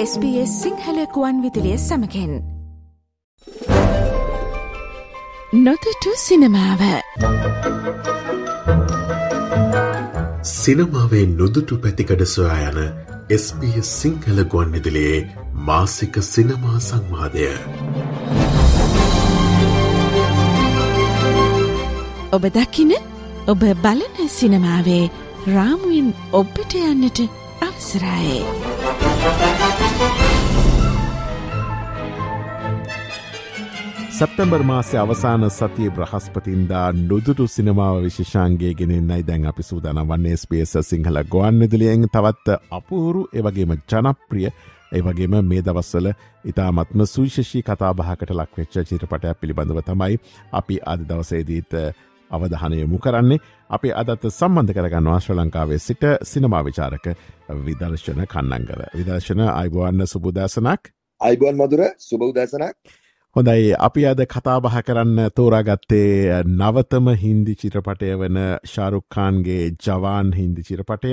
SBS සිංහලකුවන් විදිලිය සමකෙන්. නොතටු සිනමාව. සිනමාවේ නොදුටු පැතිකඩ සොයා යන SBS සිංහල ගුවන් විදිලියේ මාසික සිනමා සංවාදය. ඔබ දකින ඔබ බලන සිනමාවේ රාමුවෙන් ඔබ්බට යන්නට අවසරයි. සැප්තැම්බර් මාසය අවසාන සතිය බ්‍රහස්පතින්දා නොදුටු සිනමාව විශෂාන්ගේ ගෙනෙන්නයි දැන් අපි සූදාන වන්නේ ස්පේස සිංහල ගොන් විදිලියෙන් තවත් අපූරු එවගේම ජනප්‍රිය ඒවගේම මේ දවස්සල ඉතාමත්ම සුවිශෂී කතාබහකට ලක්වෙච්ච චිත්‍රපටයක් පිළිබඳව තමයි අපි අද දවසේදීත අවධානයමු කරන්නේ. අපි අදත් සම්බන්ධ කරගන්නවා ශ්‍ර ලංකාවේ සිට සිනමා විචාරක විදර්ශන කන්නංගර විදර්ශන අයිබෝන්න සුබුදසනක් අයිබුවන් මදුර සුබෞදසනක් හොඳයි. අපි අද කතාබහ කරන්න තෝරාගත්තේ නවතම හින්දි චිත්‍රපටය වන ශාරුක්කාන්ගේ ජවාන් හින්දි චිත්‍රපටය.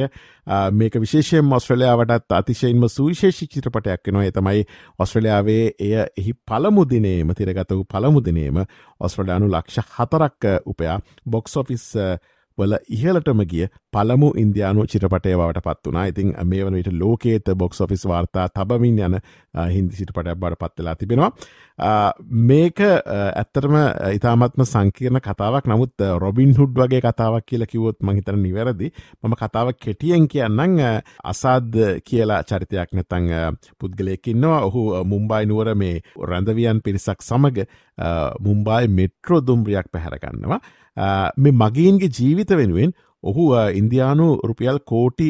මේක විශේෂයෙන් ඔස්ට්‍රලයාාවටත් අතිශයෙන්ම සුවිශේෂි චිත්‍රපටයක් නවා තමයි ඔස්ට්‍රලයාාවේ එය එහි පළමුදිනේම තිරගත වූ පළමුදිනේම ඔස්ට්‍රලයානු ලක්ෂ හතරක් උපයා. බොක්සොෆිස් වල ඉහලටම ගිය පළමු ඉන්දයානු චිටපටය බවට පත් වනා ඉතින් මේ වනට ලෝකේත බොක්ස් ඔෆිස් වාර්තා තබමින් යන හින්දි සිටපටයක් බට පත්වෙලා තිබෙනවා. මේක ඇත්තරම ඉතාමත්ම සංකීර්ණ කතාවක්. නමුත් රොබින් හුඩ් වගේ කතාවක් කියලා කිවොත් මහිතර නිවැරදි. මම කතාව කෙටියෙන් කියන්නම් අසාද කියලා චරිතයක් නැතං පුද්ගලයකින්නවා ඔහු මුම්බයි නුවර මේ රැඳවියන් පිරිසක් සමඟ මුම්බයි මෙට්‍රෝ දුම්රියක් පැහැරගන්නවා මේ මගීන්ගේ ජීවිත වෙනුවෙන් ඔහු ඉන්දයානු රුපියල් කෝටි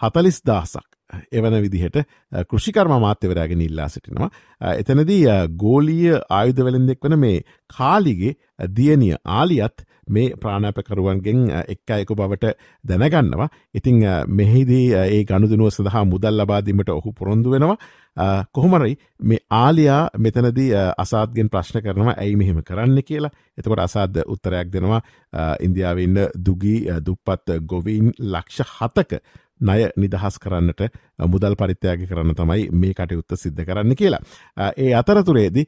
හතලිස් දාසක් එවන විදිහට කෘෂිකර්ම මාත්‍යවරයාගෙන ඉල්ලා සිටිනවා. එතනදී ගෝලීය ආයුධ වෙළෙන්දෙක් වන මේ කාලිගේ දියනිය ආලියත් මේ ප්‍රාණාපකරුවන්ගෙන් එක් අයකු බවට දැනගන්නවා. ඉතිං මෙහිදී ඒ ගණුදනුව සඳහා මුදල් ලබාදීමට ඔහු පොරොන්දු වෙනවා. කොහොමරයි මේ ආලියා මෙතනදී අසාත්ගෙන් ප්‍රශ්න කරනවා ඇයි මෙහෙම කරන්න කියලා එතකොට අසාධ උත්තරයක් දෙනවා ඉන්දියාවන්න දුගී දුප්පත් ගොවීන් ලක්ෂ හතක ණය නිදහස් කරන්නට මුදල් පරිත්‍යයාග කරන්න තමයි මේ කටයුත්ත සිද්ධ කරන්න කියලා. ඒ අතරතුරේදි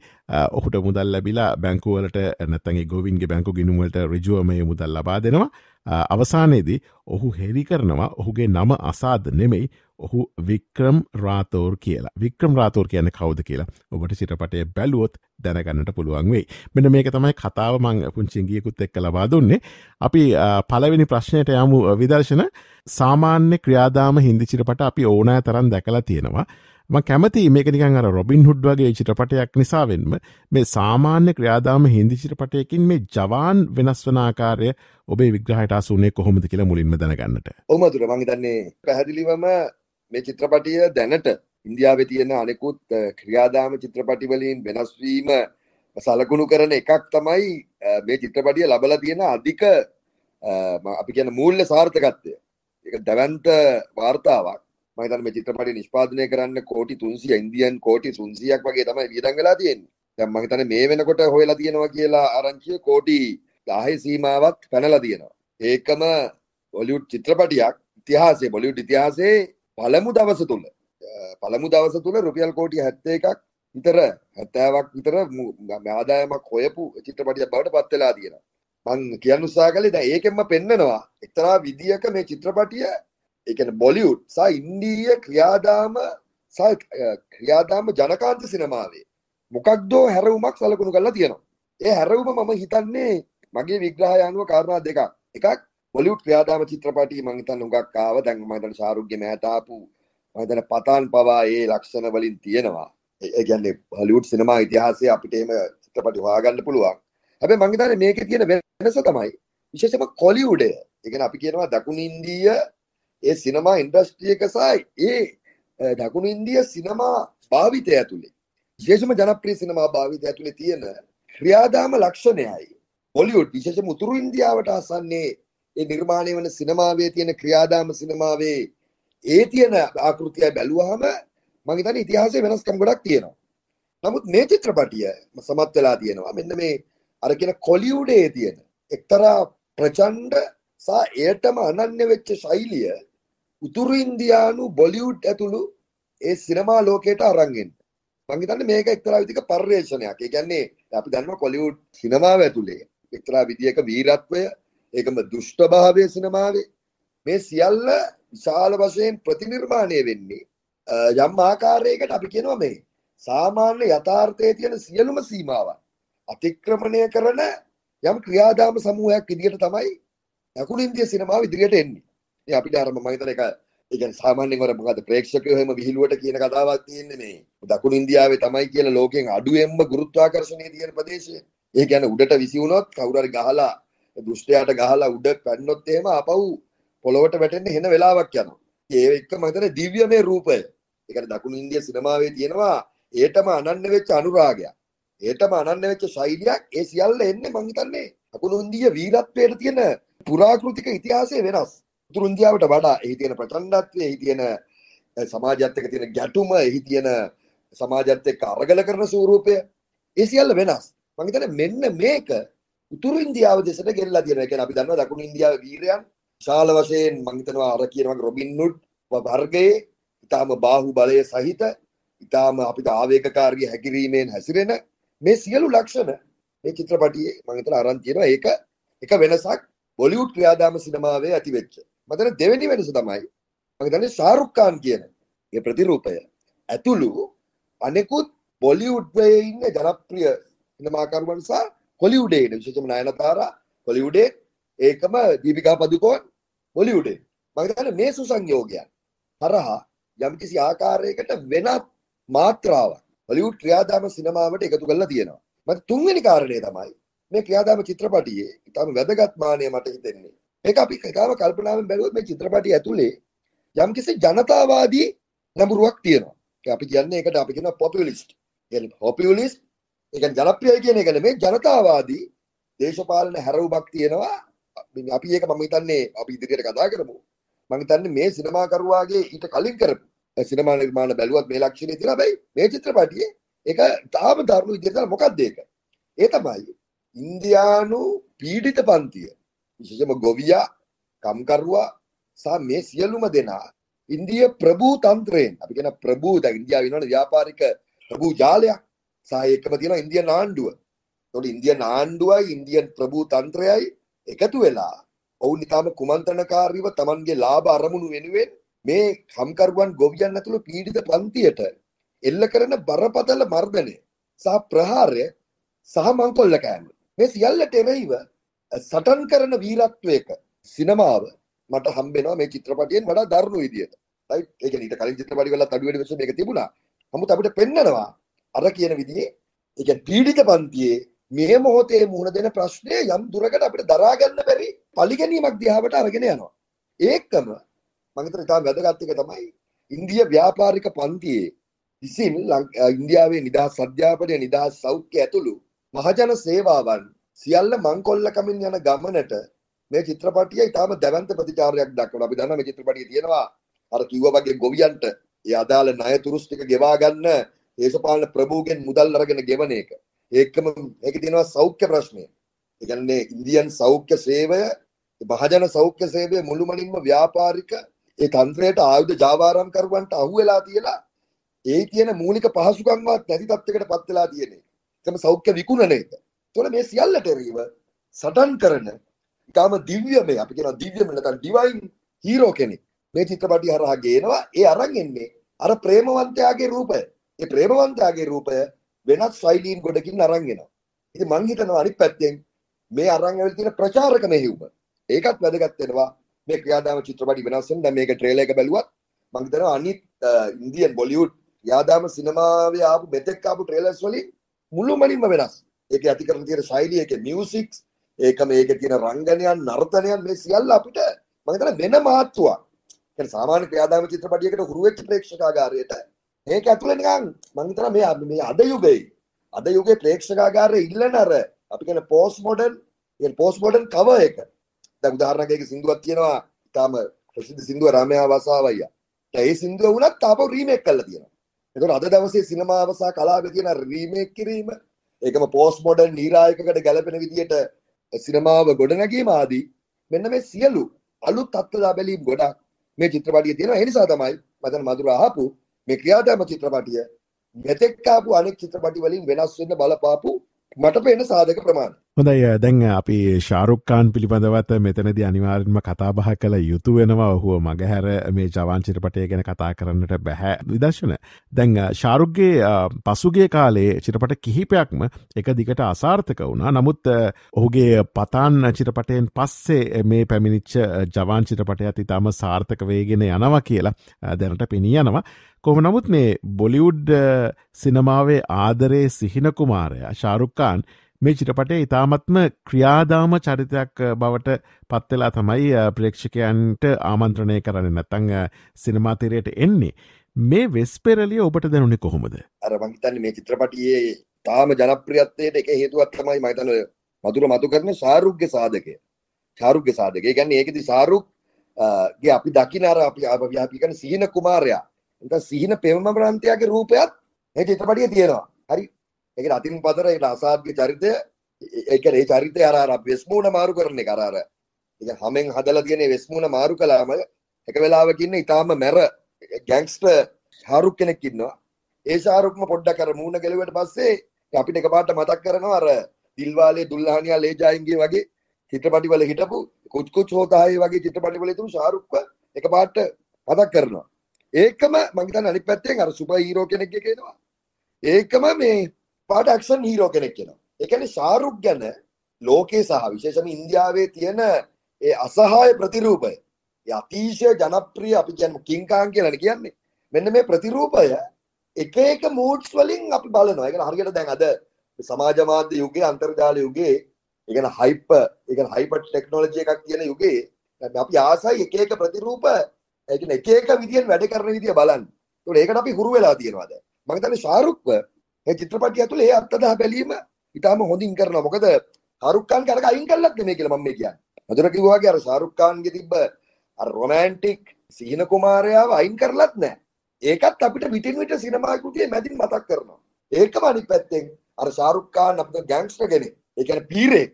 ඔහුට මුදල් ලැබිලා බැංකුවලට නැතගේ ගොවින්ගේ බැංකු ගිනුවලට රජුවමය මුදල් ලබා දෙනවා. අවසානයේදී ඔහු හෙරි කරනවා ඔහුගේ නම අසාද නෙමෙයි ඔහු වික්‍රම් රාතෝර් කියලා. වික්‍රම් රාතෝර් කියන කවුද කියලා ඔබට චිටපටය බැලුවොත් දැනගන්නට පුළුවන් වෙයි. මෙන මේක තමයි කතාව මං පුංචිංගියකුත් එක්ක ලබා දුන්නේ. අපි පලවෙනි ප්‍රශ්නයට යමු විදර්ශන. සාමාන්‍ය ක්‍රියාදාම හින්දි චිරපට අපි ඕනෑ තරන් දැකලා තියෙනවා. ම කැමති මේක නිකන් අර රොබින් හුඩ් වගේ චිත්‍රපටයක් නිසාවෙන්ම මේ සාමාන්‍ය ක්‍රියාදාම හින්දි චිත්‍රපටයකින් මේ ජවාන් වෙනස් වනාකාරය ඔබේ විග්‍රහයට අසුනේ කොහොමද කියලා මුලින්ම දැනගන්නට. ඔමතුර මංහිතන්නේ පැහැදිලිවම මේ චිත්‍රපටිය දැනට ඉන්දියාවේ තියෙන අනෙකුත් ක්‍රියාදාම චිත්‍රපටිවලින් වෙනස්වීම සලකුණු කරන එකක් තමයි මේ චිත්‍රපටිය ලබල තියෙන අධික අපි කියන මූල්‍ය සාර්ථකත්වය. එක දැවන්ත වාර්තාවක්. මහිතන මේ චිත්‍රපටි නිෂ්පාදනය කරන්න කෝටි තුන්සිය ඉන්දියන් කෝටි සුන්සියක් වගේ තමයි වියදංගලා තියෙන් දැන් මහිතන මේ වෙනකොට හොයලා තියෙනවා කියලා ආරංචිය කෝටි දාහේ සීමාවක් පැනලා තියෙනවා. ඒකම බොලිවුඩ් චිත්‍රපටියක් ඉතිහාසයේ බොලිවුඩ් ඉතිහාසයේ පළමු දවස තුල පළමු දවස තුල රුපියල් කෝටි 71ක් විතර 70ක් විතර ආදායමක් හොයපු චිත්‍රපටියක් බවට පත් වෙලා තියෙනවා. මං කියන්න උත්සාහ කළේ දැන් ඒකෙන්ම පෙන්නනවා එක්තරා විදියක මේ චිත්‍රපටිය ඒ කියන්නේ බොලිවුඩ් සහ ඉන්දීය ක්‍රියාදාම සහ ක්‍රියාදාම ජනකාන්ත සිනමාවේ මොකක්දෝ හැරවුමක් සලකුණු කරලා තියෙනවා. ඒ හැරවුම මම හිතන්නේ මගේ විග්‍රහය අනුව කාරණා දෙකක්. එකක් බොලිවුඩ් ක්‍රියාදාම චිත්‍රපටි මං හිතන්නේ උඟක් ආව. දැන් මම හිතන්නේ ශාරුක්ගේ මෑත ආපු මම හිතන්නේ පතාන් පවා ඒ ලක්ෂණ වලින් තියෙනවා. ඒ කියන්නේ හොලිවුඩ් සිනමා ඉතිහාසයේ අපිට එහෙම චිත්‍රපටි හොයාගන්න පුළුවන්. හැබැයි මං හිතන්නේ මේකේ තියෙන වෙනස තමයි විශේෂයෙන්ම කොලිවුඩය ඒ කියන්නේ අපි කියනවා දකුණු ඉන්දීය ඒ සිනමා ඉන්ඩස්ට්‍රි එක සහ ඒ දකුණු ඉන්දිය සිනමා භාවිතය ඇතුලේ. විශේෂම ජනප්‍රිය සිනමා භාවිතය ඇතුලේ තියෙන ක්‍රියාදාම ලක්ෂණයයි හොලිවුඩ් විශේෂම උතුරු ඉන්දියාවට අසන්නේ ඒ නිර්මාණය වන සිනමාවේ තියෙන ක්‍රියාදාම සිනමාවේ ඒ තියෙන ආකෘතිය බැලුවහම මම හිතන්නේ ඉතිහාසයේ වෙනස්කම් ගොඩක් තියෙනවා. නමුත් මේ චිත්‍රපටිය සමත් වෙලා තියෙනවා. මෙන්න මේ අර කියන කොලිවුඩේ තියෙන එක්තරා ප්‍රචණ්ඩ සහ එයටම අනන්‍ය වෙච්ච ශෛලිය උතුරු ඉන්දියානු බොලිවුඩ් ඇතුළු ඒ සිනමා ලෝකයට අරන් එන්න. මං හිතන්නේ මේක එක්තරා විදිහක පරිශ්‍රණයක්. ඒ කියන්නේ අපි දන්නවා කොලිවුඩ් සිනමාව ඇතුලේ එක්තරා විදිහක වීරත්වය, ඒකම දුෂ්ටභාවය සිනමාවේ මේ සියල්ල විශාල වශයෙන් ප්‍රතිනිර්මාණය වෙන්නේ යම් ආකාරයකට අපි කියනවා මේ සාමාන්‍ය යථාර්ථයේ තියෙන සියලුම සීමාවන් අතික්‍රමණය කරන යම් ක්‍රියාදාම සමූහයක් විදිහට තමයි දකුණු ඉන්දිය සිනමාව ඉදිරියට එන්නේ. ඉතින් අපිට අර මම හිතන එක ඒ කියන්නේ සාමාන්‍යයෙන් වර මොකද ප්‍රේක්ෂකයෝ එහෙම විහිළුවට කියන කතාවක් තියෙන්නේ මේ. දකුණු ඉන්දියාවේ තමයි කියලා ලෝකෙන් අඩුවෙන්ම ගුරුත්වාකර්ෂණය තියෙන ප්‍රදේශය. ඒ කියන්නේ උඩට විසි වුණොත් කවුරු හරි ගහලා දෘෂ්ටයාට ගහලා උඩ පැන්නොත් එහෙම ආපහු පොළොවට වැටෙන්න හෙන වෙලාවක් යනවා. ඒ එක්ක මම හිතන්නේ දිව්‍යමය රූපය. ඒ කියන්නේ දකුණු ඉන්දිය සිනමාවේ තියෙනවා ඒටම අනන්‍ය වෙච්ච අනුරාගයක්. ඒටම අනන්‍ය වෙච්ච ශෛලියක් ඒ සියල්ල එන්නේ මං හිතන්නේ දකුණු ඉන්දිය වීරත්වයට තියෙන පුරාකෘතික ඉතිහාසය වෙනස්. උතුරු ඉන්දියාවට වඩා එහි තියෙන ප්‍රචණ්ඩත්වය, එහි තියෙන සමාජයත් එක්ක තියෙන ගැටුම, එහි තියෙන සමාජයත් එක්ක අරගල කරන ස්වරූපය ඒ සියල්ල වෙනස්. මං හිතන්නේ මෙන්න මේක උතුරු ඉන්දියාව දෙසට ගෙල්ලා තියෙනවා. ඒ කියන්නේ අපි දන්නවා දකුණු ඉන්දියාවේ වීරයන් ශාල වශයෙන් මං හිතනවා අර කියන වගේ රොබින් හුඩ් වර්ගයේ ඊටාම බාහු බලය සහිත ඊටාම අපිට ආවේගකාරී හැකිරීමෙන් හැසිරෙන මේ සියලු ලක්ෂණ මේ චිත්‍රපටියේ මම හිතලා අරන් තියෙනවා ඒක එක වෙනසක් බොලිවුඩ් ක්‍රියාදාම සිනමාවේ ඇති වෙච්ච. මම දෙවෙනි වෙනස තමයි මම හිතන්නේ ශාරුක් ખાන් කියන ඒ ප්‍රතිරූපය ඇතුළු අනෙකුත් බොලිවුඩ්යේ ඉන්න ජනප්‍රිය සිනමාකරුවන් සහ හොලිවුඩේ ඉන්න විශේෂයෙන්ම නයනතාරා හොලිවුඩේ ඒකම දීපිකා පදුකෝන් බොලිවුඩේ මම හිතන්නේ මේ සුසංයෝගයන් හරහා යම්කිසි ආකාරයකට වෙනත් මාත්‍රාවක් හොලිවුඩ් ක්‍රියාදාම සිනමාවට එකතු කරලා තියෙනවා. මට තුන්වෙනි කාරණය තමයි මේ ක්‍රියාදාම චිත්‍රපටියේ ඊටම වැදගත් මානය මට හිතෙන්නේ. ඒක අපි කතාව කල්පනාවෙන් බැලුවොත් මේ චිත්‍රපටිය ඇතුලේ යම්කිසි ජනතාවාදී නඹුරුවක් තියෙනවා. අපි කියන්නේ ඒකට අපි කියනවා පොපුලිස්ට්. කියන්නේ පොපුලිස්ට් ඒ කියන්නේ ජනප්‍රියයි කියන එක නෙමෙයි ජනතාවාදී දේශපාලන හැරවුමක් තියෙනවා. අපි ඒක මම හිතන්නේ අපි ඉදිරියට කතා කරමු. මම හිතන්නේ මේ සිනමාකරුවාගේ ඊට කලින් කරපු සිනමා නිර්මාණ බැලුවත් මේ ලක්ෂණය තියෙනවා. හැබැයි මේ චිත්‍රපටියේ ඒක තාම දරුණු විදිහට මොකක්ද ඒක? ඒ තමයි ඉන්දියානු පීඩිත පන්තිය විශේෂම ගොවියා කම්කරුවා සහ මේ සියලුම දෙනා ඉන්දිය ප්‍රභූ තන්ත්‍රයෙන් අපි කියන ප්‍රභූ දැන් ඉන්දියාව වෙනවනේ ව්‍යාපාරික ප්‍රභූ ජාලයක් සහ ඒකම තියෙනවා ඉන්දියන් ආණ්ඩුව. ඒතකොට ඉන්දියන් ආණ්ඩුවයි ඉන්දියන් ප්‍රභූ තන්ත්‍රයයි එකතු වෙලා ඔවුන් ඊටාම කුමන්ත්‍රණකාරීව Tamanගේ ලාභ අරමුණු වෙනුවෙන් මේ කම්කරුවන් ගොවියන් ඇතුළු පීඩිත පන්තියට එල්ල කරන බරපතල මර්ධනය සහ ප්‍රහාරය සහ මංකොල්ල කෑම මේ සියල්ලට එරෙහිව සටන් කරන වීරත්වයක සිනමාව මට හම්බෙනවා මේ චිත්‍රපටියෙන් වඩා දරුණු විදියට. රයිට් ඒ කියන්නේ ඊට කලින් චිත්‍රපටි වල අඩු වැඩි වෙනස මේක තිබුණා. නමුත් අපිට පෙන්නනවා අර කියන විදිහේ ඒ කියන්නේ පීඩිත පන්තියේ මේ මොහොතේ මුහුණ දෙන ප්‍රශ්නය යම් දුරකට අපිට දරා ගන්න බැරි පරිගැනීමක් දිහාවට අරගෙන යනවා. ඒකම මම හිතන ඉතාම වැදගත් එක තමයි ඉන්දිය ව්‍යාපාරික පන්තියේ විසින් ඉන්දියාවේ නිදහස් අධ්‍යාපනය නිදහස් සෞඛ්‍ය ඇතුළු මහජන සේවාවන් සියල්ල මංකොල්ලකමින් යන ගමනට මේ චිත්‍රපටිය ඉතාම දැවන්ත ප්‍රතිචාරයක් දක්වනවා. අපි දන්නවා මේ චිත්‍රපටියේ තියෙනවා අර කිව්වා වගේ ගොවියන්ට ඒ අදාළ ණය තුරුස් ටික ගෙවා ගන්න දේශපාලන ප්‍රභූගෙන් මුදල් අරගෙන ගෙවන එක. ඒකම ඒකේ තියෙනවා සෞඛ්‍ය ප්‍රශ්නය. ඒ කියන්නේ ඉන්දියන් සෞඛ්‍ය සේවය මහජන සෞඛ්‍ය සේවය මුළුමනින්ම ව්‍යාපාරික ඒ තන්ත්‍රයට ආයුධ ජාවාරම් කරුවන්ට අහු වෙලා තියලා ඒ කියන මූලික පහසුකම්වත් නැති තත්යකට පත් වෙලා තියෙන එක. ඒකම සෞඛ්‍ය විකුණන එක. ඒතකොට මේ සියල්ලට එරෙහිව සටන් කරන ඊටාම දිව්‍යමය අපි කියන දිව්‍යමය නැත්නම් ඩිවයින් හීරෝ කෙනෙක් මේ චිත්‍රපටිය හරහා ගේනවා. ඒ අරන් එන්නේ අර ප්‍රේමවන්තයාගේ රූපය. ඒ ප්‍රේමවන්තයාගේ රූපය වෙනත් ශෛලීන් ගොඩකින් අරන් එනවා. ඉතින් මං හිතනවා අනිත් පැත්තෙන් මේ අරන් ඇවිල්ලා තියෙන ප්‍රචාරක මෙහෙයුම ඒකත් වැදගත් වෙනවා මේ ක්‍රියාදාම චිත්‍රපටි වෙනස් වෙන දැන් මේක ට්‍රේලර් එක බැලුවත් මං හිතනවා අනිත් ඉන්දියන් බොලිවුඩ් යාදාම සිනමාවේ ආපු මෙතෙක් ආපු ට්‍රේලර්ස් වලින් මුළුමනින්ම වෙනස්. ඒක ඇති කරන තියෙන ශෛලිය ඒකේ මියුසික්ස් ඒක මේකේ තියෙන රංගනයන් නර්තනයන් මේ සියල්ල අපිට මම හිතනවා වෙන මාත්තුවක්. ඒ කියන්නේ සාමාන්‍ය ක්‍රියාදාම චිත්‍රපටියකට හුරු වෙච්ච ප්‍රේක්ෂකාගාරයට මේක ඇතුලේ නිකන් මම හිතනවා මේ මේ අද යුගයේ අද යුගයේ ප්‍රේක්ෂකාගාරයේ ඉල්ලන අර අපි කියන පෝස්ට් මොඩර්න් ඒ පෝස්ට් මොඩර්න් කවර් එක දැන් උදාහරණයක් එක සින්දුවක් තියෙනවා තාම ප්‍රසිද්ධ සින්දුව රාමයා වසාවයියා. ඒ සින්දුව වුණත් තාපව රීමේක් කරලා තියෙනවා. ඒතකොට අද දවසේ සිනමාව සහ කලාවේ තියෙන රීමේක් කිරීම ඒකම පෝස්ට් මොඩර්න් නීරායකකට ගැලපෙන විදියට සිනමාව ගොඩනැගීම ආදී මෙන්න මේ සියලු අලුත් තත්ත්ව බැලීම් ගොඩක් මේ චිත්‍රපටියේ තියෙනවා. ඒ නිසා තමයි මම මధుර අහපු මේ ක්‍රියාදාම චිත්‍රපටිය මෙතෙක් ආපු අනෙක් චිත්‍රපටි වලින් වෙනස් වෙන්න බලපාපු මට පේන සාධක ප්‍රමාණය. හොඳයි දැන් අපි ශාරුක්කාන් පිළිබඳවත් මෙතනද අනිවාර්ෙන්ම කතාබහ කළ යුතු වෙනවා ඔහුව මගහැර මේ ජවාන්චිරපටය ගැන කතා කරන්නට බැහැ විදර්ශන. දැන් ශාරුක්ගේ පසුගේ කාලේ චිරපට කිහිපයක්ම එක දිගට අසාර්ථක වුණා නමුත් ඔහුගේ පතාන් චිරපටයෙන් පස්සේ මේ පැමිණිච්ච ජවාන් චිරපටයත් ඉතාම සාර්ථක වේගෙන යනවා කියලා දැනට පෙනී යනවා. කොම නමුත් මේ බොලිවුඩ් සිනමාවේ ආදරේ සිහින කුමාරය ශාරුක්කාන් මේ චිටපටේ ඉතාමත්ම ක්‍රියාදාම චරිතයක් බවට පත්වෙලා තමයි ප්‍රේක්ෂකයන්ට ආමන්ත්‍රණය කරන්න. නැතං සිනමාතීරයට එන්නේ. මේ වෙස් පෙරලිය ඔබට දැනුනේ කොහොමද? අර මංහිතන්න මේ චිත්‍රපටියේ තාම ජනප්‍රියත්වයට එක හේතුවත් තමයි මහිතන මතුර මතු කරන සාරුග්‍ය සාධකය. චාරුග්‍ය සාධකය. ගැන්න ඒකති සාරුක් ගේ අපි දකින අර අපි අපිකන සිහින කුමාරයා. එත සිහින පෙම ප්‍රන්තයාගේ රූපයත් ඒ චිත්‍රපටිය තියෙනවා. හරි. ඒක අතින් පතර ඒ අසාධ්‍ය චරිතය. ඒක ඒ චරිතය අර අර වෙස්මුණ මාරු කරන එක අර අර. ඒක හැමෙන් හදලා තියෙන වෙස්මුණ මාරු කළාම එක වෙලාවක ඉන්න ඊටාම මැර ගැන්ග්ස්ටර් ෂාරුක් කෙනෙක් ඉන්නවා. ඒ ෂාරුක්ම පොඩ්ඩක් අර මූණ ගැලුවට පස්සේ අපිට එකපාරට මතක් කරනවා අර දිල්වාලේ දුල්හානියා ලේ ජායින්ගේ වගේ චිත්‍රපටිවල හිටපු කුච් කුච් හෝතායි වගේ චිත්‍රපටිවල ඉතුරු ෂාරුක්ව එකපාරට මතක් කරනවා. ඒකම මං හිතන්නේ අනිත් පැත්තෙන් අර සුපර් හීරෝ කෙනෙක් කියනවා. ඒකම මේ පාට ඇක්ෂන් හීරෝ කෙනෙක් කෙනවා. ඒ කියන්නේ ශාරුක් ගැන ලෝකේ සහ විශේෂම ඉන්දියාවේ තියෙන ඒ අසහාය ප්‍රතිරූපය. ඒ අතිශය ජනප්‍රිය අපි කියන්නේ කිං කාන් කියලා කියන්නේ. මෙන්න මේ ප්‍රතිරූපය එක එක මූඩ්ස් වලින් අපි බලනවා. ඒ කියන්නේ හරියට දැන් අද සමාජ මාධ්‍ය යුගයේ අන්තර්ජාල යුගයේ ඒ කියන්නේ හයිප් ඒ කියන්නේ හයිපර් ටෙක්නොලොජි එකක් තියෙන යුගයේ අපි ආසයි එක එක ප්‍රතිරූප ඒ කියන්නේ එක එක විදියෙන් වැඩ කරන විදිය බලන්න. ඒකට ඒකට අපි හුරු වෙලා තියෙනවා දැන්. මම හිතන්නේ ශාරුක්ව ඒ චිත්‍රපටිය ඇතුලේ ඒ අත්දැක බැලීම ඊටාම හොඳින් කරනවා. මොකද ෂාරුක් ખાન කරක අයින් කළත් නෙමෙයි කියලා මම මේ කියන්නේ. මදුර කිව්වා වගේ අර ෂාරුක් ખાનගේ තිබ්බ අර රොමැන්ටික් සිහින කුමාරයාව අයින් කරලත් නැහැ. ඒකත් අපිට විටින් විට සිනමා කෘතියේ මැදින් මතක් කරනවා. ඒකම අනිත් පැත්තෙන් අර ෂාරුක් ખાન අපිට ගෑන්ගස්ටර් කෙනෙක්. ඒ කියන්නේ පීරෙක්.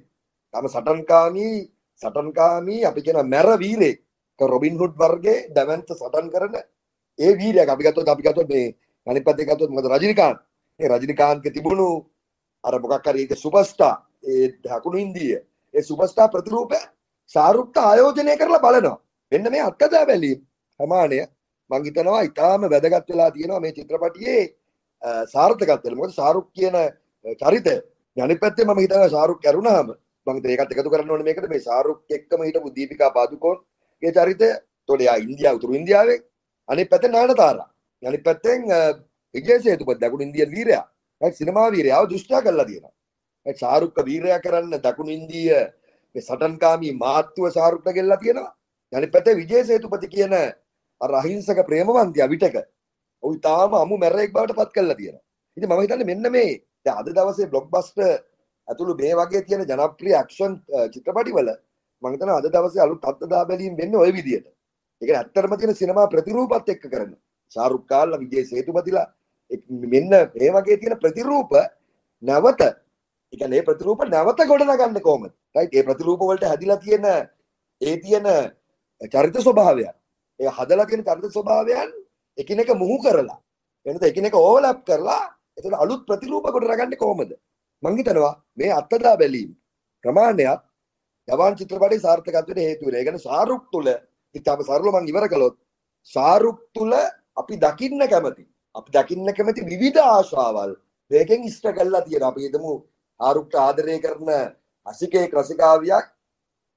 තම සටන්කාමී සටන්කාමී අපි කියන මැර වීරෙක්. රොබින් හුඩ් වර්ගේ දැවන්ත සටන් කරන ඒ වීරයක් අපි ගත්තොත් අපි ගත්තොත් මේ අනිත් පැත්තේ ගත්තොත් මොකද රජිනිකාන්ත් ඒ රජනිකාන්තක තිබුණු අර මොකක් හරි ඒක සුපර්ස්ටාර් ඒ දකුණු ඉන්දිය. ඒ සුපර්ස්ටාර් ප්‍රතිරූපය ශාරුක්ට ආයෝජනය කරලා බලනවා. මෙන්න මේ අත්දැක බැලීම ප්‍රමාණය මං හිතනවා ඉතාම වැදගත් වෙලා තියෙනවා මේ චිත්‍රපටියේ සාර්ථකත්වය මොකද ශාරුක් කියන චරිතය අනිත් පැත්තේ මම හිතනවා ශාරුක් කරුණාම. මං හිතේ ඒකත් එකතු කරන්න ඕනේ මේකට. මේ ශාරුක් එක්කම හිටපු දීපිකා පාදුකෝන්. ගේ චරිතය එතකොට එයා ඉන්දියාව උතුරු ඉන්දියාවේ. අනිත් පැත්තේ නානතාරා. අනිත් පැත්තෙන් විජේසේතුපත් දකුණු ඉන්දියන් වීරයා සිනමා වීරයාව දුෂ්ටා කරලා තියෙනවා ශාරුක්ක වීරයා කරන්න දකුණු ඉන්දීය මේ සටන්කාමී මාත්තුව ශාරුක්ට ගෙල්ලා තියෙනවා අනිත් පැත්තේ විජේසේතුපති කියන අර අහිංසක ප්‍රේමවන්තයා විටක ඔහු තාම අමු මැරෙක් බවට පත් කරලා තියෙනවා ඉතින් මම හිතන්නේ මෙන්න මේ දැන් අද දවසේ බ්ලොක්බස්ටර් ඇතුළු මේ වගේ තියෙන ජනප්‍රිය ඇක්ෂන් චිත්‍රපටිවල මම හිතනවා අද දවසේ අලුත් අත්දැක බැලීම් වෙන්නේ ওই විදියට. ඒක ඇත්තටම තියෙන සිනමා ප්‍රතිරූපත් එක්ක කරන. ශාරුක් කාල්ලා විජේ සේතුපතිලා මෙන්න මේ වගේ තියෙන ප්‍රතිරූප නැවත ඒ කියන්නේ ප්‍රතිරූප නැවත ගොඩනගන්නේ කොහොමද? රයිට් ඒ ප්‍රතිරූප වලට හැදිලා තියෙන ඒ තියෙන චරිත ස්වභාවයන් ඒ හදලා තියෙන චරිත ස්වභාවයන් එකිනෙක මුහු කරලා එනත එකිනෙක ඕවර්ලැප් කරලා එතන අලුත් ප්‍රතිරූප ගොඩනගන්නේ කොහොමද? මං හිතනවා මේ අත්දැක බැලීම ප්‍රමාණයක් යවාන් චිත්‍රපටයේ සාර්ථකත්වයට හේතු වෙනවා. ඒ කියන්නේ ශාරුක් තුල ඉතාලම සරලව මං ඉවර කළොත් ශාරුක් තුල අපි දකින්න කැමති අපි දකින්න කැමති විවිධ ආශාවල් මේකෙන් ඉෂ්ට කරලා තියෙනවා. අපි හිතමු ආරුක්ට ආදරය කරන අසිකේ රසිකාවියක්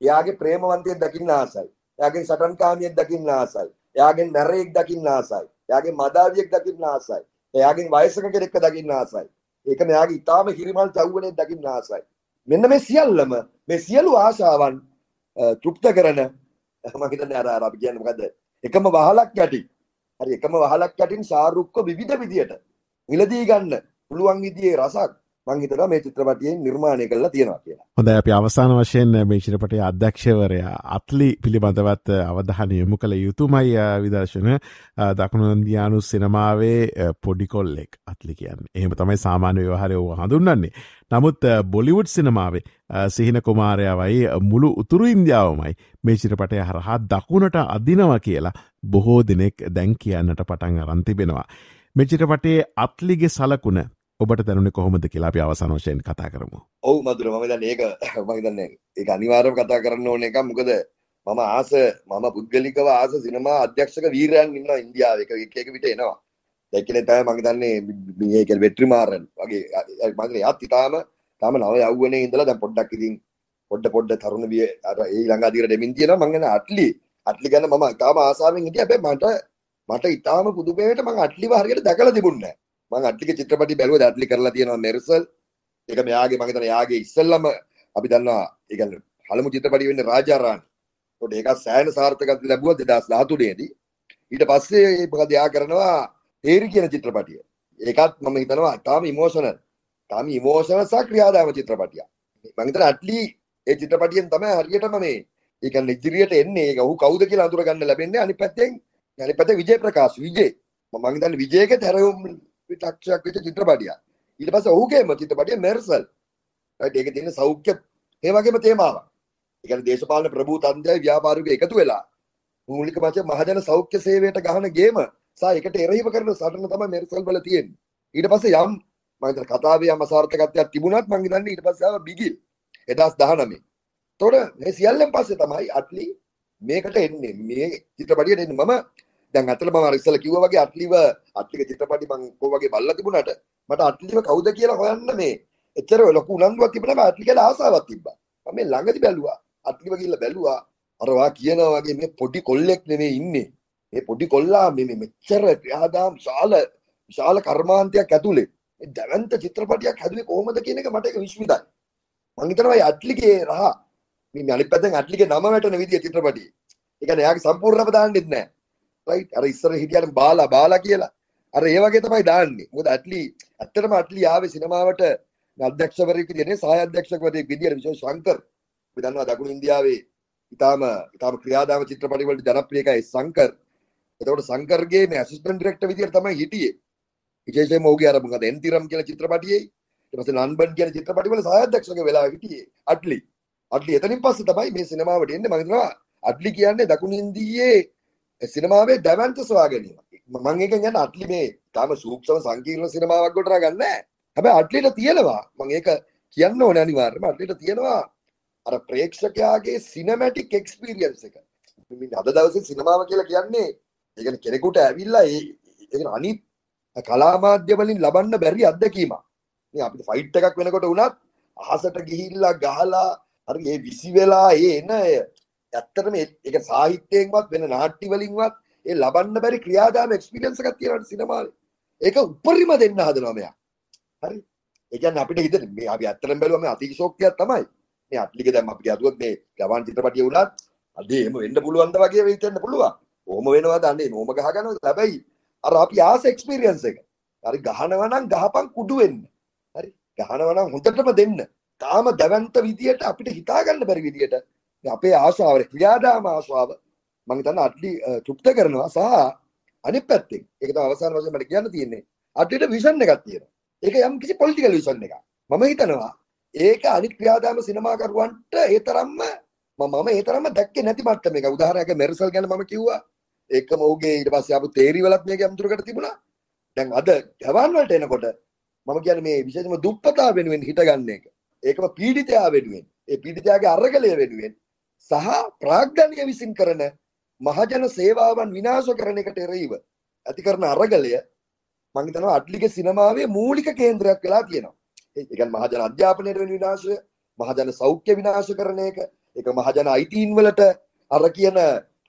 එයාගේ ප්‍රේමවන්තයෙක් දකින්න ආසයි. එයාගෙන් සටන්කාමියෙක් දකින්න ආසයි. එයාගෙන් නැරයෙක් දකින්න ආසයි. එයාගෙන් මදාවියෙක් දකින්න ආසයි. එයාගෙන් වයසක කෙනෙක්ව දකින්න ආසයි. ඒක මෙයාගේ ඊටාම හිරිමල් චව්වනේ දකින්න ආසයි. මෙන්න මේ සියල්ලම මේ සියලු ආශාවන් තෘප්ත කරන මම හිතන්නේ අර අපි කියන්නේ මොකද්ද එකම වහලක් යටි හරි එකම වහලක් යටින් ශාරුක්ක විවිධ විදියට මිලදී ගන්න පුළුවන් විදිහේ රසක් මං හිතනවා මේ චිත්‍රපටියෙන් නිර්මාණය කරලා තියෙනවා කියලා. හොඳයි අපි අවසාන වශයෙන් මේ චිත්‍රපටයේ අධ්‍යක්ෂවරයා අත්ලි පිළිබඳවත් අවධානය යොමු කළ යුතුමයි විදර්ශන දකුණු ඉන්දියානු සිනමාවේ පොඩි කොල්ලෙක් අත්ලි කියන්නේ. එහෙම තමයි සාමාන්‍ය ව්‍යවහාරය ඕව හඳුන්වන්නේ. නමුත් බොලිවුඩ් සිනමාවේ සිහින කුමාරයාවයි මුළු උතුරු ඉන්දියාවමයි මේ චිත්‍රපටය හරහා දකුණට අදිනවා කියලා බොහෝ දෙනෙක් දැන් කියන්නට පටන් අරන් තිබෙනවා. මේ චිත්‍රපටයේ අත්ලිගේ සලකුණ ඔබට දැනුනේ කොහොමද කියලා අපි අවසාන වශයෙන් කතා කරමු. ඔව් මధుර මම දන්නේ ඒක මම හිතන්නේ ඒක අනිවාර්යයෙන්ම කතා කරන්න ඕන එකක් මොකද මම ආස මම පුද්ගලිකව ආස සිනමා අධ්‍යක්ෂක වීරයන් ඉන්නවා ඉන්දියාවේ එක එක විට එනවා. දැක්කනේ තමයි මම හිතන්නේ මේ කියන්නේ වෙට්‍රිමාරන් වගේ මම හිතන්නේ යාත් ඊටාම තාම නව යවුවනේ ඉඳලා දැන් පොඩ්ඩක් ඉතින් පොඩ පොඩ තරුණ විය අර ඒ ළඟ අදිර දෙමින් තියෙනවා මම කියන්නේ අට්ලි අට්ලි ගැන මම ඊටාම ආසාවෙන් හිටියා හැබැයි මට මට ඊටාම පුදුමයට මම අට්ලිව හරියට දැකලා තිබුණේ නැහැ. මං අට්ලික චිත්‍රපටි බැලුවද අට්ලි කරලා තියෙනවා මෙර්සල් ඒක මෙයාගේ මම හිතන යාගේ ඉස්සෙල්ලම අපි දන්නවා ඒ කියන්නේ පළමු චිත්‍රපටි වෙන්නේ රාජාරාණි. ඒකට ඒක සෑහෙන සාර්ථකත්වයක් ලැබුවා 2013 දී. ඊට පස්සේ මොකද යා කරනවා තේරි කියන චිත්‍රපටිය. ඒකත් මම හිතනවා තාම ඉමෝෂනල්. තාම ඉමෝෂනල් සහ ක්‍රියාදාම චිත්‍රපටියක්. මම හිතන අට්ලි ඒ චිත්‍රපටියෙන් තමයි හරියටම මේ ඒ කියන්නේ ඉදිරියට එන්නේ. ඒක ඔහු කවුද කියලා අඳුර ගන්න ලැබෙන්නේ. අනිත් පැත්තෙන් අනිත් පැත්තේ විජේ ප්‍රකාශ් විජේ. මම හිතන්නේ විජේගේ තරවුම් චක්ෂයක් වෙච්ච චිත්‍රපටියක්. ඊට පස්සේ ඔහුගේම චිත්‍රපටිය මෙර්සල්. රයිට් ඒකේ තියෙන සෞඛ්‍ය ඒ වගේම තේමාවක්. ඒ කියන්නේ දේශපාලන ප්‍රභූ තන්ත්‍රය ව්‍යාපාරිකයෝ එකතු වෙලා මූලික වශයෙන් මහජන සෞඛ්‍ය සේවයට ගහන ගේම සහ ඒකට එරෙහිව කරන සටන තමයි මෙර්සල් වල තියෙන්නේ. ඊට පස්සේ යම් මම හිතන කතාවේ යම් අසාර්ථකත්වයක් තිබුණත් මම හිතන්නේ ඊට පස්සේ ආව බිගිල් 2019. එතකොට මේ සියල්ලෙන් පස්සේ තමයි අට්ලි මේකට එන්නේ. මේ චිත්‍රපටියට එන්නේ මම දැන් අතල මම ඉස්සල කිව්වා වගේ අට්ලිව අට්ලික චිත්‍රපටි මම කෝ වගේ බල්ලා තිබුණාට මට අට්ලිව කවුද කියලා හොයන්න මේ. එච්චර ලොකු උනන්දුවක් තිබුණා අට්ලි කියලා ආසාවක් තිබ්බා. මම මේ ළඟදි බැලුවා. අට්ලිව ගිහිල්ලා බැලුවා. අර වා කියනවා වගේ මේ පොඩි කොල්ලෙක් නෙමෙයි ඉන්නේ. මේ පොඩි කොල්ලා මේ මෙච්චර ක්‍රියාදාම් ශාල විශාල කර්මාන්තයක් ඇතුලේ. මේ දැවන්ත චිත්‍රපටියක් හැදුවේ කොහොමද කියන එක මට ඒක විශ්මිතයි. මම හිතනවා අට්ලිගේ රහ මේ අනිත් පැත්තෙන් අට්ලිගේ නම වැටෙන විදිය චිත්‍රපටියේ. ඒ කියන්නේ එයාගේ සම්පූර්ණව දාන්නෙත් නැහැ. රයිට් අර ඉස්සර හිටියට බාලා බාලා කියලා. අර ඒ වගේ තමයි දාන්නේ. මොකද ඇට්ලි ඇත්තටම ඇට්ලි ආවේ සිනමාවට අධ්‍යක්ෂවරයෙක් විදිහට සහාය අධ්‍යක්ෂකවරයෙක් විදිහට විශේෂ ශංකර්. අපි දන්නවා දකුණු ඉන්දියාවේ ඊටාම ඊටාම ක්‍රියාදාම චිත්‍රපටි වලට ජනප්‍රිය එකයි ශංකර්. එතකොට ශංකර්ගේ මේ ඇසිස්ටන්ට් ඩිරෙක්ටර් විදිහට තමයි හිටියේ. විශේෂයෙන්ම ඔහුගේ අර මොකද එන්තිරම් කියන චිත්‍රපටියේ. ඊට පස්සේ නන්බන් කියන චිත්‍රපටි වල සහාය අධ්‍යක්ෂක වෙලා හිටියේ අට්ලි අට්ලි එතනින් පස්සේ තමයි මේ සිනමාවට එන්නේ. මම හිතනවා අට්ලි කියන්නේ දකුණු ඉන්දියේ සිනමාවේ දැවන්ත සොයා ගැනීම. මම ඒක කියන්නේ අට්ලි මේ තාම සූක්ෂම සංකීර්ණ සිනමාවක් ගොඩනගා ගන්න නැහැ. හැබැයි අට්ලිට තියෙනවා මම ඒක කියන්න ඕනේ අනිවාර්යයෙන්ම අට්ලිට තියෙනවා අර ප්‍රේක්ෂකයාගේ සිනමැටික් එක්ස්පීරියන්ස් එක. මින් අද දවසේ සිනමාව කියලා කියන්නේ ඒ කියන්නේ කෙනෙකුට ඇවිල්ලා ඒ ඒ අනිත් කලා මාධ්‍ය වලින් ලබන්න බැරි අත්දැකීමක්. මේ අපිට ෆයිට් එකක් වෙනකොට වුණත් අහසට ගිහිල්ලා ගහලා හරි ඒ විසි වෙලා ඒ එන ඇත්තටම ඒක සාහිත්‍යයෙන්වත් වෙන නාට්‍ය වලින්වත් ඒ ලබන්න බැරි ක්‍රියාදාම එක්ස්පීරියන්ස් එකක් තියෙනවා සිනමාවේ. ඒක උපරිම දෙන්න හදනවා මෙයා. හරි. ඒ කියන්නේ අපිට හිතෙන මේ අපි ඇත්තටම බැලුවම මේ අතිශෝක්තියක් තමයි. මේ අට්ලික දැන් අපි ගැදුවොත් මේ ගවන් චිත්‍රපටිය වුණත් අදේ එහෙම වෙන්න පුළුවන්ද වගේ වෙන්න පුළුවන්. කොහොම වෙනවද අනේ නෝම ගහ ගන්නවද? හැබැයි අර අපි ආස එක්ස්පීරියන්ස් එක. හරි ගහනවා නම් ගහපන් කුඩු වෙන්න. හරි. ගහනවා නම් හොඳටම දෙන්න. තාම දැවන්ත විදියට අපිට හිතා ගන්න බැරි විදියට අපේ ආශාව ක්‍රියාදාම ආශාව මම හිතන්නේ අට්ලි තෘප්ත කරනවා සහ අනිත් පැත්තෙන්. ඒක තමයි අවසාන වශයෙන් මට කියන්න තියෙන්නේ. අට්ලිට විෂන් එකක් තියෙනවා. ඒක යම් කිසි පොලිටිකල් විෂන් එකක්. මම හිතනවා ඒක අනිත් ක්‍රියාදාම සිනමාකරුවන්ට ඒ තරම්ම මම ඒ තරම්ම දැක්කේ නැති මට්ටමක උදාහරණයක් මෙර්සල් ගැන මම කිව්වා. ඒකම ඔහුගේ ඊට පස්සේ ආපු තේරි වලත් මේක අමුතුරකට තිබුණා. දැන් අද ජවන් වලට එනකොට මම කියන්නේ මේ විශේෂම දුප්පතා වෙනුවෙන් හිටගන්න එක. ඒකම පීඩිතයා වෙනුවෙන්. ඒ පීඩිතයාගේ අරගලය වෙනුවෙන් සහ ප්‍රාග්ධනය විසින් කරන මහජන සේවාවන් විනාශ කරන එකට එරෙහිව ඇති කරන අරගලය මම හිතනවා අට්ලිගේ සිනමාවේ මූලික කේන්ද්‍රයක් වෙලා තියෙනවා. ඒ කියන්නේ මහජන අධ්‍යාපනයට වෙන විනාශය, මහජන සෞඛ්‍ය විනාශ කරන එක, ඒක මහජන අයිතීන් වලට අර කියන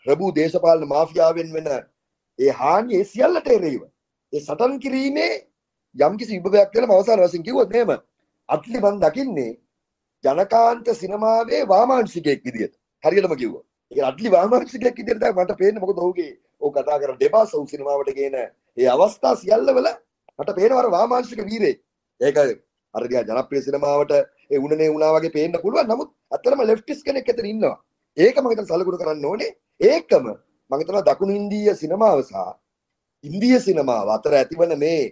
ප්‍රභූ දේශපාලන මාෆියාවෙන් වෙන ඒ හානිය සියල්ලට එරෙහිව ඒ සටන් කිරීමේ යම්කිසි විභවයක් කියලා අවසාන වශයෙන් කිව්වොත් එහෙම අට්ලි මන් දකින්නේ ජනකාන්ත සිනමාවේ වාමාංශිකයෙක් විදියට. හරියටම කිව්වා. ඒ අඩ්ලි වාමාංශිකයෙක් විදිහට තමයි මට පේන්නේ මොකද ඔහුගේ ඔහු කතා කරන ඩෙබාස් ඔහු සිනමාවට ගේන ඒ අවස්ථා සියල්ල වල මට පේනවා අර වාමාංශික වීරයෙක්. ඒක අරදියා ජනප්‍රිය සිනමාවට ඒ උණනේ වුණා වගේ පේන්න පුළුවන් නමුත් අත්‍තරම ලෙෆ්ටිස් කෙනෙක් එතන ඉන්නවා ඒක මම හිතන සලකුණු කරන්න ඕනේ ඒකම මම හිතනවා දකුණු ඉන්දීය සිනමාව සහ ඉන්දිය සිනමාව අතර ඇතිවන මේ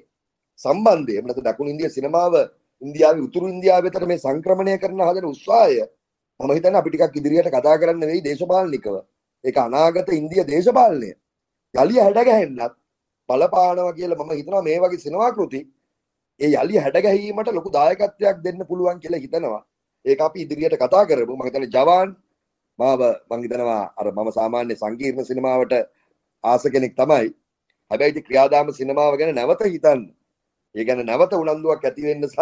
සම්බන්ධය එහෙම නැත්නම් දකුණු ඉන්දිය සිනමාව ඉන්දියාවේ උතුරු ඉන්දියාව වෙතට මේ සංක්‍රමණය කරන හදන උත්සාහය මම හිතන්නේ අපි ටිකක් ඉදිරියට කතා කරන්න වෙයි දේශපාලනිකව. ඒක අනාගත ඉන්දිය දේශපාලනය. යලි හැඩගැහෙන්නත් බලපානවා කියලා මම හිතනවා මේ වගේ සිනමා කෘති ඒ යලි හැඩගැහිීමට ලොකු දායකත්වයක් දෙන්න පුළුවන් කියලා හිතනවා. ඒක අපි ඉදිරියට කතා කරමු. මම හිතන්නේ ජවාන් මාව මං හිතනවා අර මම සාමාන්‍ය සංකීර්ණ සිනමාවට ආස කෙනෙක් තමයි. හැබැයි ඉතින් ක්‍රියාදාම සිනමාව ගැන නැවත හිතන්න. ඒ ගැන නැවත උනන්දුවක් ඇති වෙන්න සහ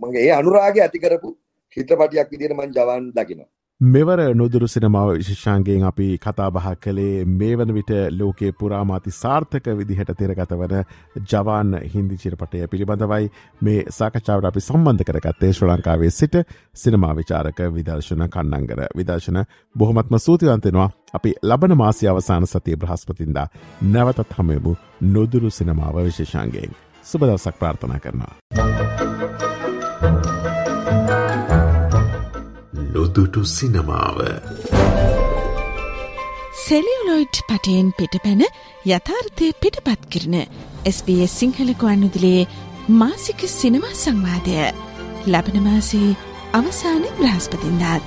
මගේ ඒ අනුරාගය ඇති කරපු චිත්‍රපටියක් විදිහට මං ජවන් දකිනවා. මෙවර නොදුරු සිනමාව විශෂාන්ගෙන් අපි කතාබහ කළේ මේ වන විට ලෝකයේ පුරාමාති සාර්ථක විදිහට තෙරගත වන ජවාන් හින්දි චිරපටය පිළිබඳවයි මේ සාකචාවට අපි සම්බන්ධ කරගත්තේ ශ්‍ර ලංකාවේ සිට සිනමා විචාරක විදර්ශන කන්නංගර. විදර්ශන බොහොමත්ම සූතිවන්තෙනවා අපි ලබන මාසි අවසාන සතිය බ්‍රහස්පතින්දා නැවතත් හමයමු නොදුරු සිනමාව විශේෂන්ගෙන් සුබදවසක් ප්‍රාර්ථනා කරනවා. නොදුටු සිනමාව සෙලියලොයිඩ් පටයෙන් පිටපැන යථාර්ථය පිටපත් කරන SBS සිංහල ගුවන්නුදිලේ මාසික සිනමා සංවාදය ලබන මාසේ අවසාන බ්‍රහස්පතින්දාත්.